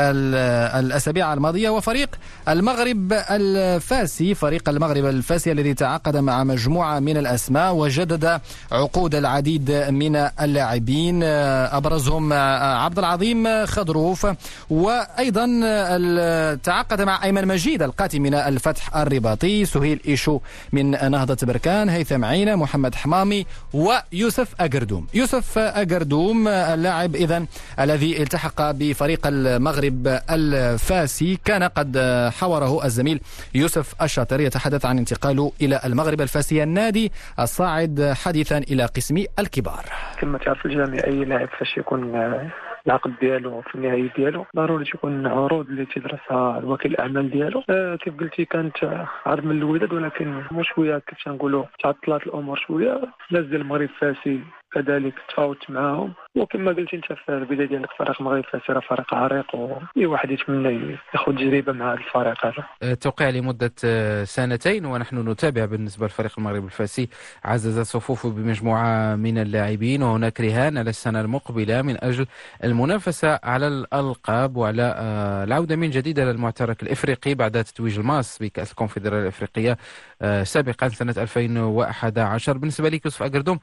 الأسابيع الماضية وفريق المغرب الفاسي فريق المغرب الفاسي الذي تعاقد مع مجموعة من الأسماء وجدد عقود العديد من اللاعبين أبرزهم عبد العظيم خضروف. وأيضا تعاقد مع أيمن مجيد القاتم من الفتح الرباطي سهيل إيشو من نهضة بركان هيثم عينة محمد حمامي ويوسف أجردوم يوسف أجردوم اللاعب إذا الذي التحق بفريق المغرب الفاسي. كان قد حوره الزميل يوسف الشاطر يتحدث عن انتقاله إلى المغرب الفاسي النادي الصاعد حديثا إلى قسم الكبار. كما تعرف الجميع أي لاعب فاش يكون العقد ديالو في النهاية ديالو. ضروري تكون عروض اللي تيدرسها الوكيل الأعمال ديالو. آه كيف قلتي كانت عرض من الوداد ولكن مو شوية كيف تنقولوا تعطلات الأمور شوية. نزل المغرب فاسي كذلك تفاوت معاهم. وكما قلت انت في البداية ديالك فريق المغرب فاسي فريق عريق واي واحد يتمنى ياخذ تجربة مع هذا الفريق هذا. أه، توقع لمدة أه، سنتين ونحن نتابع بالنسبة لفريق المغرب الفاسي عزز صفوفه بمجموعة من اللاعبين وهناك رهان على السنة المقبلة من أجل المنافسة على الألقاب وعلى أه، العودة من جديد إلى المعترك الإفريقي بعد تتويج الماس بكأس الكونفدرالية الإفريقية سابقا سنة 2011 بالنسبة لك يوسف اكردوم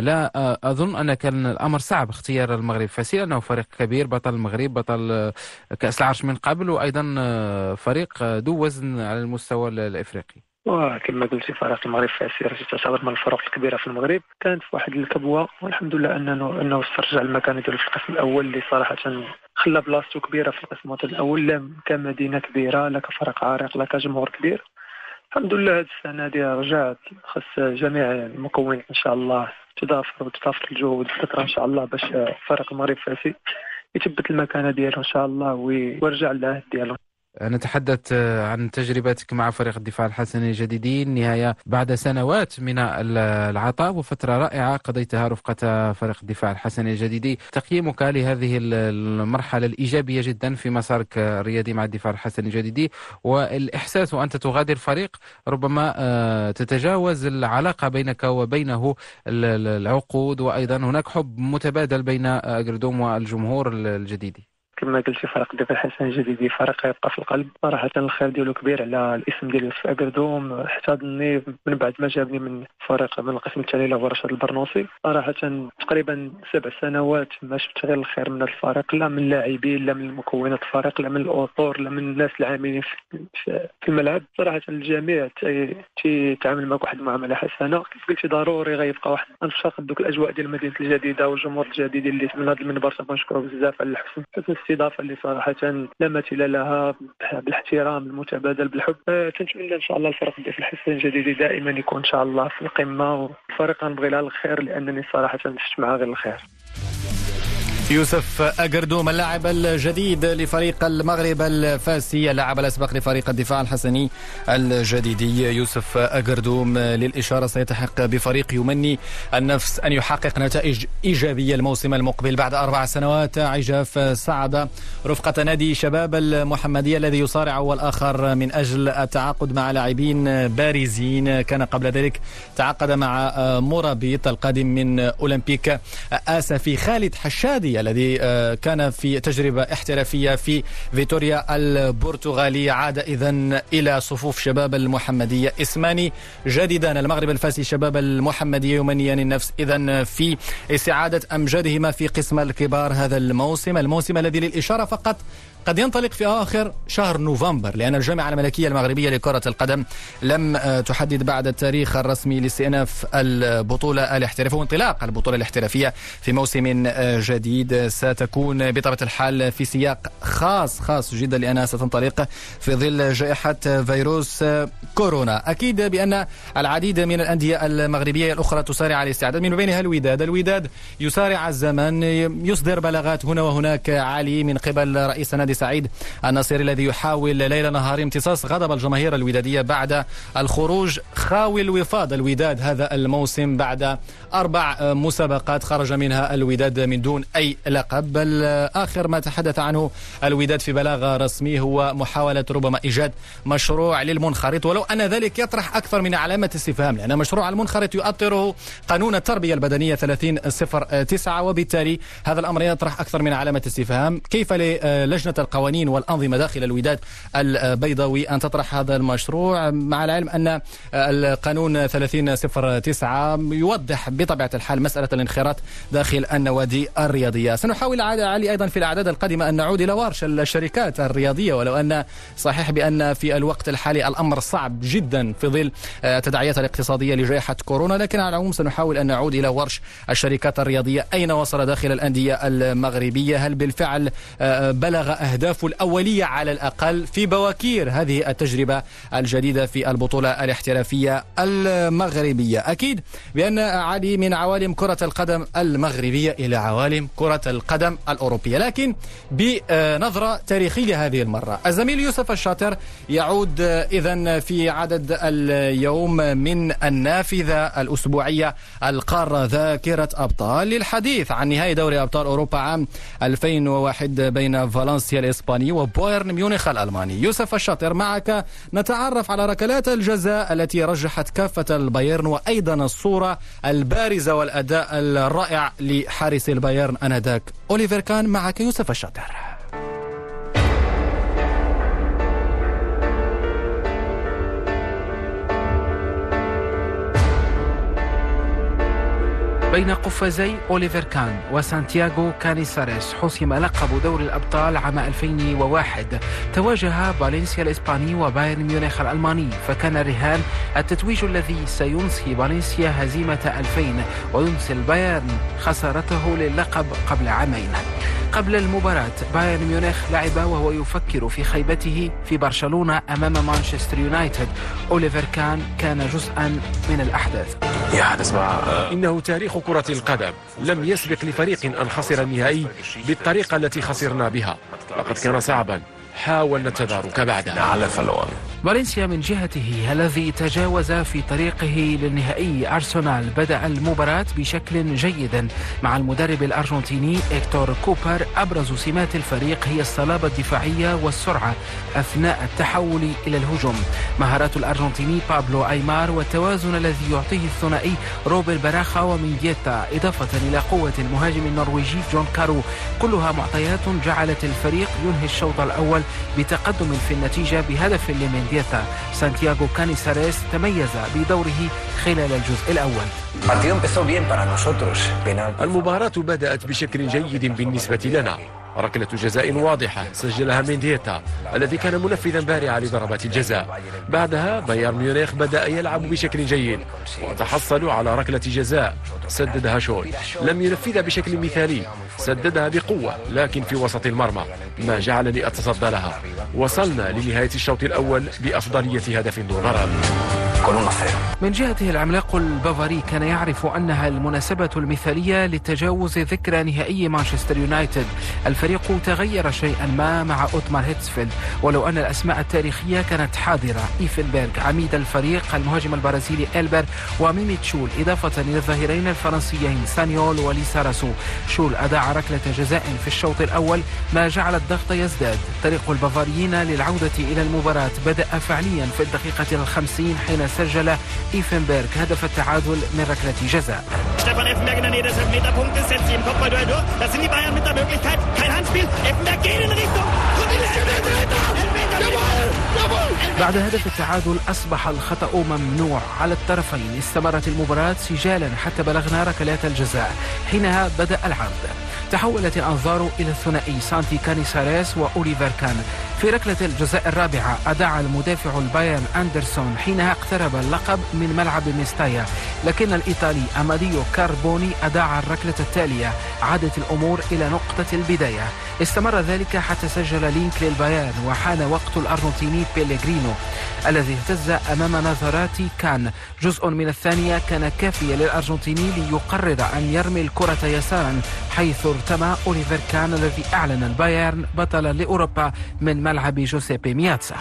لا أظن ان كان الأمر صعب اختيار المغرب فاسي لأنه فريق كبير بطل المغرب بطل آه، كأس العرش من قبل وأيضا آه، فريق آه، ذو وزن على المستوى الإفريقي. وكما قلتي فريق المغرب فاسي راه تعتبر من الفرق الكبيرة في المغرب. كانت في واحد الكبوة والحمد لله أنه أنه استرجع المكان ديالو في القسم الأول اللي صراحة خلى بلاصتو كبيرة في القسم الأول لا كمدينة كبيرة لا كفريق عريق لا كجمهور كبير. الحمد لله هذه السنة هذه رجعت خص جميع المكونين إن شاء الله تضافر وتضافر الجهود والفكرة إن شاء الله باش فريق المغرب فاسي يثبت المكانة ديالو إن شاء الله ويرجع للعهد ديالو. نتحدث عن تجربتك مع فريق الدفاع الحسني الجديدين نهاية بعد سنوات من العطاء وفترة رائعة قضيتها رفقة فريق الدفاع الحسني الجديدي تقييمك لهذه المرحلة الإيجابية جدا في مسارك الرياضي مع الدفاع الحسني الجديدي والإحساس وأنت تغادر فريق ربما آه، تتجاوز العلاقة بينك وبينه العقود وأيضا هناك حب متبادل بين أجردوم والجمهور الجديدي كما قلتي فريق ديال الحسن الجديدي فريق يبقى في القلب. صراحة الخير ديالو كبير على الاسم ديالي في اكادوم احتضني من بعد ما جابني من فريق من القسم الثاني له رشاد البرنوسي صراحة تقريبا سبع سنوات ما شفت غير الخير من الفريق. لا من اللاعبين لا من مكونات الفريق لا من الاطور لا من الناس العاملين في الملعب. صراحة الجميع تيتعامل معك واحد المعاملة حسنة. كيف قلتي ضروري غيبقى واحد انشاق دوك الأجواء ديال المدينة الجديدة والجمهور الجديد اللي من هذا المنبر. تنشكرو بزاف على الحسن. الاستضافه اللي صراحة لا مثيل لها بالاحترام المتبادل بالحب. تنتمنى إن شاء الله الفريق ديال الحسن الجديدي دائما يكون إن شاء الله في القمة والفريق غنبغي لها الخير لأنني صراحة شفت معها غير الخير. يوسف أجردوم اللاعب الجديد لفريق المغرب الفاسي اللاعب الأسبق لفريق الدفاع الحسني الجديدي يوسف أجردوم للإشارة سيتحق بفريق يمني النفس أن يحقق نتائج إيجابية الموسم المقبل بعد أربع سنوات عجاف صعد رفقة نادي شباب المحمدية الذي يصارع أول آخر من أجل التعاقد مع لاعبين بارزين. كان قبل ذلك تعاقد مع مرابيط القادم من أولمبيك آسفي خالد حشادي الذي آه، كان في تجربة احترافية في فيتوريا البرتغالي. عاد إذا إلى صفوف شباب المحمدية. اسمان جديدان المغرب الفاسي شباب المحمدية يمنيان النفس. إذا في استعادة أمجادهما في قسم الكبار هذا الموسم. الموسم الذي للإشارة فقط قد ينطلق في آخر شهر نوفمبر لأن الجامعة الملكية المغربية لكرة القدم لم آه، تحدد بعد التاريخ الرسمي لاستئناف البطولة الاحترافية وانطلاق البطولة الاحترافية في موسم آه، جديد. ستكون بطبيعة الحال في سياق خاص خاص جدا لأنها ستنطلق في ظل جائحة فيروس كورونا. أكيد بأن العديد من الأندية المغربية الأخرى تسارع الاستعداد. من بينها الوداد. الوداد يسارع الزمن يصدر بلاغات هنا وهناك عالي من قبل رئيس نادي سعيد النصيري الذي يحاول ليل نهار امتصاص غضب الجماهير الودادية بعد الخروج خاوي الوفاض الوداد هذا الموسم بعد أربع مسابقات خرج منها الوداد من دون أي لقب. بل آخر ما تحدث عنه الوداد في بلاغ رسمي هو محاولة ربما إيجاد مشروع للمنخرط ولو أن ذلك يطرح أكثر من علامة استفهام لأن مشروع المنخرط يؤطره قانون التربية البدنية 3009 وبالتالي هذا الأمر يطرح أكثر من علامة استفهام. كيف للجنة القوانين والأنظمة داخل الوداد البيضاوي أن تطرح هذا المشروع مع العلم أن القانون 3009 يوضح بطبيعة الحال مسألة الانخراط داخل النوادي الرياضية. سنحاول علي أيضا في الأعداد القادمة أن نعود إلى ورش الشركات الرياضية ولو أن صحيح بأن في الوقت الحالي الأمر صعب جدا في ظل التداعيات الاقتصادية لجائحة كورونا لكن على العموم سنحاول أن نعود إلى ورش الشركات الرياضية أين وصل داخل الأندية المغربية؟ هل بالفعل بلغ أهدافه الأولية على الأقل في بواكير هذه التجربة الجديدة في البطولة الاحترافية المغربية. أكيد بأن عدي من عوالم كرة القدم المغربية إلى عوالم كرة القدم الأوروبية. لكن بنظرة تاريخية هذه المرة الزميل يوسف الشاطر يعود إذا في عدد اليوم من النافذة الأسبوعية القارة ذاكرة أبطال للحديث عن نهائي دوري أبطال أوروبا عام 2001 بين فالنسيا الإسباني وبايرن ميونخ الألماني. يوسف الشاطر معك. نتعرف على ركلات الجزاء التي رجحت كافة البايرن وأيضا الصورة البارزة والأداء الرائع لحارس البايرن أنذاك. أوليفر كان معك يوسف الشاطر. بين قفازي أوليفر كان وسانتياغو كانيساريس حسم لقب دوري الأبطال عام 2001 تواجه فالنسيا الإسباني وبايرن ميونخ الألماني فكان الرهان التتويج الذي سينسي فالنسيا هزيمة 2000 وينسي البايرن خسارته للقب قبل عامين. قبل المباراة بايرن ميونخ لعب وهو يفكر في خيبته في برشلونة أمام مانشستر يونايتد. أوليفر كان كان جزءا من الأحداث. يا نسمع إنه تاريخ كرة القدم. لم يسبق لفريق أن خسر النهائي بالطريقة التي خسرنا بها. لقد كان صعبا. حاولنا التدارك بعدها فالنسيا من جهته الذي تجاوز في طريقه للنهائي أرسنال بدأ المباراة بشكل جيد مع المدرب الأرجنتيني إكتور كوبر أبرز سمات الفريق هي الصلابة الدفاعية والسرعة أثناء التحول إلى الهجوم. مهارات الأرجنتيني بابلو أيمار والتوازن الذي يعطيه الثنائي روبر باراخا ومينديتا إضافة إلى قوة المهاجم النرويجي جون كارو. كلها معطيات جعلت الفريق ينهي الشوط الأول بتقدم في النتيجة بهدف لمينديتا سانتياغو كانيساريس تميز بدوره خلال الجزء الأول. المباراة بدأت بشكل جيد بالنسبة لنا. ركلة جزاء واضحة سجلها مينديتا الذي كان منفذا بارعا لضربات الجزاء. بعدها بايرن ميونخ بدأ يلعب بشكل جيد وتحصلوا على ركلة جزاء سددها شول. لم ينفذها بشكل مثالي سددها بقوة لكن في وسط المرمى ما جعلني أتصدى لها. وصلنا لنهاية الشوط الأول بأفضلية هدف دون رد من جهته العملاق البافاري كان يعرف أنها المناسبة المثالية لتجاوز ذكرى نهائي مانشستر يونايتد الفريق تغير شيئا ما مع أوتمار هيتسفيلد ولو أن الأسماء التاريخية كانت حاضرة. إيفنبرغ عميد الفريق المهاجم البرازيلي إلبر وميمي تشول إضافة إلى الظهيرين الفرنسيين سانيول وليساراسو. شول أداع ركلة جزاء في الشوط الأول ما جعل الضغط يزداد. طريق البافاريين للعودة إلى المباراة بدأ فعليا في الدقيقة الخمسين حين سجل إيفنبرغ هدف التعادل من ركلة جزاء. بعد هدف التعادل أصبح الخطأ ممنوع على الطرفين. استمرت المباراة سجالا حتى بلغنا ركلات الجزاء. حينها بدأ العرض. تحولت الأنظار إلى الثنائي سانتي كانيساريس وأوليفر كان. في ركلة الجزاء الرابعة أضاع مدافع البايرن أندرسون حينها اقترب اللقب من ملعب ميستايا. لكن الإيطالي أماديو كاربوني أضاع الركلة التالية عادت الأمور إلى نقطة البداية. استمر ذلك حتى سجل لينك للبايرن وحان وقت الأرجنتيني بيليغرينو. الذي اهتز أمام نظرات كان. جزء من الثانية كان كافيا للأرجنتيني ليقرر أن يرمي الكرة يسارا حيث ارتمى أوليفر كان الذي أعلن البايرن بطلا لأوروبا من ملعب جوسيبي مياتسا.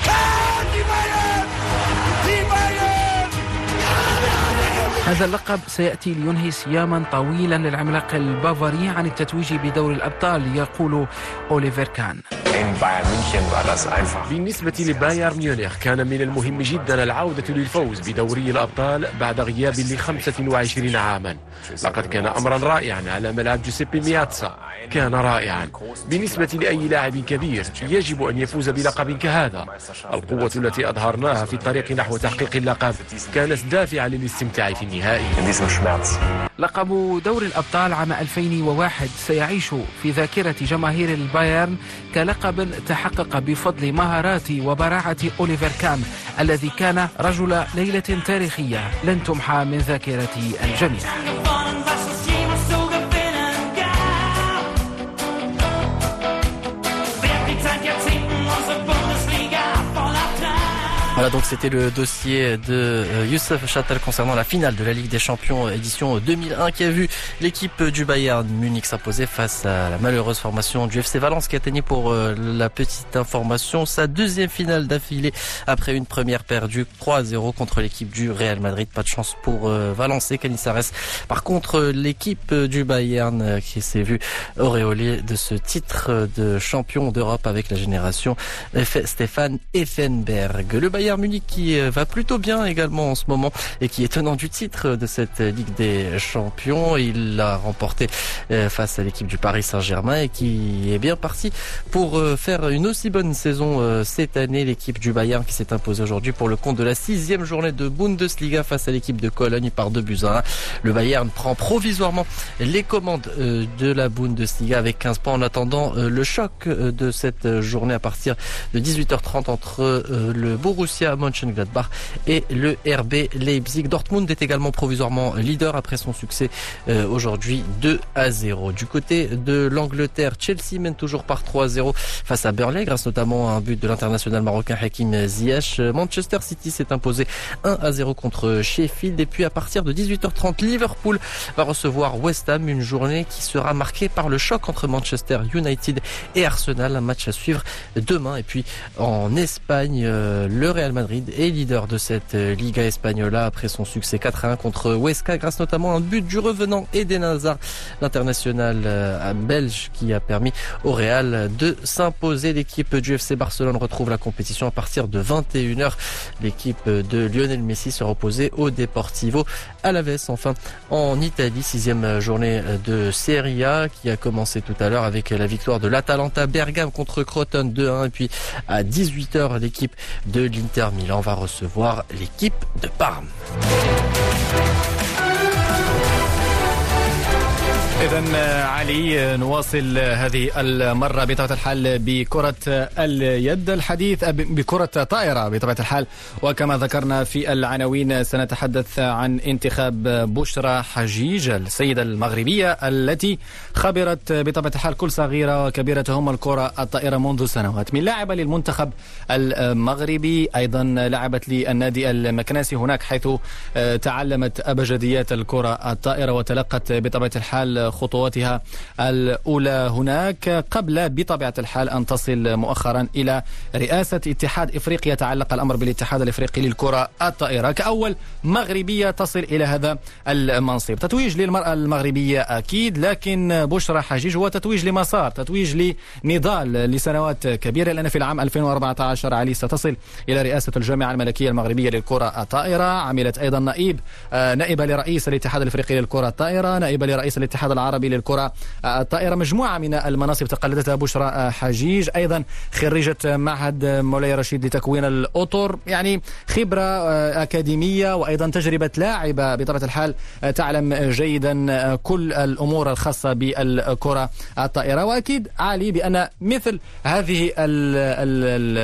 هذا اللقب سيأتي لينهي صياما طويلا للعملاق البافاري عن التتويج بدوري الأبطال يقول أوليفر كان. بالنسبة لبايرن ميونخ كان من المهم جدا العودة للفوز بدوري الأبطال بعد غياب ل 25 عاما. لقد كان أمرا رائعا على ملعب جوسيبي مياتسا. كان رائعا. بالنسبة لأي لاعب كبير يجب أن يفوز بلقب كهذا. القوة التي أظهرناها في الطريق نحو تحقيق اللقب كانت دافعة للاستمتاع في النهائي. لقب دور الأبطال عام 2001 سيعيش في ذاكرة جماهير البايرن كلقب تحقق بفضل مهارات وبراعة أوليفر كان الذي كان رجل ليلة تاريخية لن تمحى من ذاكرة الجميع. Donc c'était le dossier de euh, Youssef Châtel concernant la finale de la Ligue des Champions édition 2001 qui a vu l'équipe du Bayern Munich s'imposer face à la malheureuse formation du FC Valence qui atteignait pour euh, la petite information sa deuxième finale d'affilée après une première perdue 3-0 contre l'équipe du Real Madrid. Pas de chance pour euh, Valence et Canizares. Par contre, l'équipe du Bayern qui s'est vue auréolée de ce titre de champion d'Europe avec la génération Stéphane Effenberg. Le Bayern Munich qui euh, va plutôt bien également en ce moment et qui est tenant du titre de cette Ligue des Champions. Il l'a remporté euh, face à l'équipe du Paris Saint-Germain et qui est bien parti pour euh, faire une aussi bonne saison cette année. L'équipe du Bayern qui s'est imposée aujourd'hui pour le compte de la sixième journée de Bundesliga face à l'équipe de Cologne par deux buts à 1. Le Bayern prend provisoirement les commandes de la Bundesliga avec 15 points en attendant le choc de cette journée à partir de 18h30 entre le Borussia Borussia Mönchengladbach et le RB Leipzig. Dortmund est également provisoirement leader après son succès euh, aujourd'hui 2 à 0. Du côté de l'Angleterre, Chelsea mène toujours par 3-0 face à Burnley grâce notamment à un but de l'international marocain Hakim Ziyech. Manchester City s'est imposé 1 à 0 contre Sheffield et puis à partir de 18h30, Liverpool va recevoir West Ham, une journée qui sera marquée par le choc entre Manchester United et Arsenal, un match à suivre demain. Et puis en Espagne, euh, le Real Madrid est leader de cette euh, Liga Espagnola après son succès 4 1 contre Huesca grâce notamment à un but du revenant Eden Hazard, l'international euh, belge qui a permis au Real de s'imposer. L'équipe du FC Barcelone retrouve la compétition à partir de 21h. L'équipe de Lionel Messi sera opposée au Deportivo Alaves. Enfin, en Italie, sixième journée de Serie A qui a commencé tout à l'heure avec la victoire de l'Atalanta Bergame contre Croton 2-1 et puis à 18h l'équipe de l'Inter Milan va recevoir l'équipe de Parme. إذا علي نواصل هذه المرة بطبيعة الحال بكرة اليد الحديث بكرة طائرة بطبيعة الحال. وكما ذكرنا في العناوين سنتحدث عن انتخاب بشرى حجيج السيدة المغربية التي خبرت بطبيعة الحال كل صغيرة وكبيرة هم الكرة الطائرة منذ سنوات. من لاعبة للمنتخب المغربي أيضا لعبت للنادي المكناسي هناك حيث تعلمت أبجديات الكرة الطائرة وتلقت بطبيعة الحال خطواتها الأولى هناك قبل بطبيعة الحال أن تصل مؤخرا إلى رئاسة اتحاد إفريقيا تعلق الأمر بالاتحاد الإفريقي للكرة الطائرة. كأول مغربية تصل إلى هذا المنصب. تتويج للمرأة المغربية أكيد لكن بشرى حجيج هو تتويج لمسار تتويج لنضال لسنوات كبيرة. لأن في العام 2014 علي ستصل إلى رئاسة الجامعة الملكية المغربية للكرة الطائرة. عملت أيضا نائب نائبة لرئيس الاتحاد الإفريقي للكرة الطائرة نائبة لرئيس الاتحاد العربي للكرة. الطائرة مجموعة من المناصب تقلدتها بشرى حجيج. أيضا خريجة معهد مولاي رشيد لتكوين الأطر. يعني خبرة أكاديمية وأيضا تجربة لاعبة. بطبيعة الحال تعلم جيدا كل الأمور الخاصة بالكرة الطائرة. وأكيد عالي بأن مثل هذه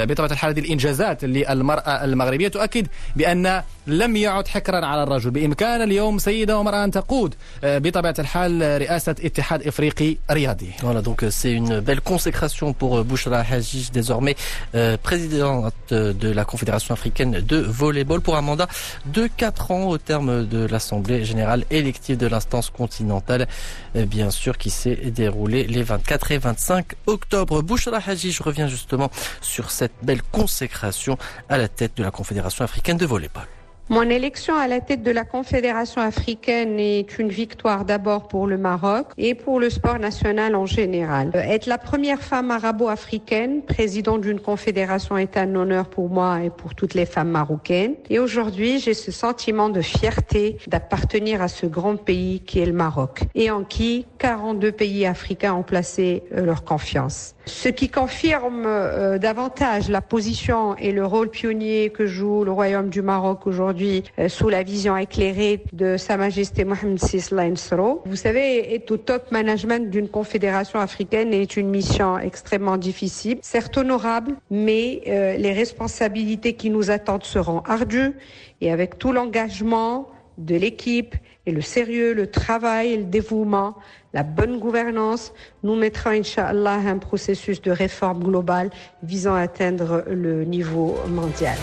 بطبيعة الحال هذه الإنجازات للمرأة المغربية تؤكد بأن لم يعد حكرا على الرجل بإمكان اليوم سيدة ومرأة أن تقود بطبيعة الحال رئاسة اتحاد إفريقي رياضي Voilà, donc c'est une belle consécration pour Bouchra Hajij, désormais euh, présidente de la Confédération africaine de volleyball pour un mandat de 4 ans au terme de l'Assemblée générale élective de l'instance continentale, bien sûr, qui s'est déroulée les 24 et 25 octobre. Bouchra Hajij revient justement sur cette belle consécration à la tête de la Confédération africaine de volleyball. Mon élection à la tête de la Confédération africaine est une victoire d'abord pour le Maroc et pour le sport national en général. Être la première femme arabo-africaine présidente d'une confédération est un honneur pour moi et pour toutes les femmes marocaines. Et aujourd'hui, j'ai ce sentiment de fierté d'appartenir à ce grand pays qui est le Maroc et en qui 42 pays africains ont placé leur confiance. Ce qui confirme euh, davantage la position et le rôle pionnier que joue le Royaume du Maroc aujourd'hui euh, sous la vision éclairée de Sa Majesté Mohamed Lainsro. Vous savez, être au top management d'une confédération africaine est une mission extrêmement difficile, certes honorable, mais euh, les responsabilités qui nous attendent seront ardues et avec tout l'engagement de l'équipe et le sérieux, le travail le dévouement, la bonne gouvernance, nous mettrons, Inch'Allah, un processus de réforme globale visant à atteindre le niveau mondial.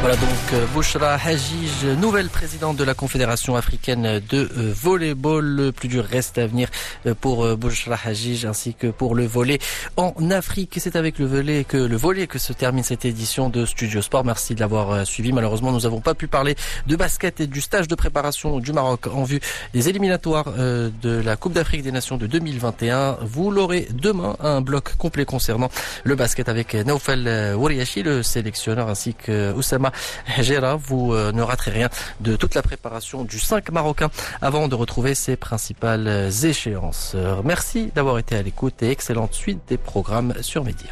Voilà donc Bouchra Hajij, nouvelle présidente de la Confédération africaine de volleyball. Le plus dur reste à venir pour Bouchra Hajij ainsi que pour le volley en Afrique. C'est avec le volley que le volley que se termine cette édition de Studio Sport. Merci de l'avoir suivi. Malheureusement, nous n'avons pas pu parler de basket et du stage de préparation du Maroc en vue des éliminatoires de la Coupe d'Afrique des Nations de 2021. Vous l'aurez demain un bloc complet concernant le basket avec Naufel Wariachi, le sélectionneur, ainsi que Oussama Hajera. Vous euh, ne raterez rien de toute la préparation du 5 marocain avant de retrouver ses principales échéances. Merci d'avoir été à l'écoute et excellente suite des programmes sur Média.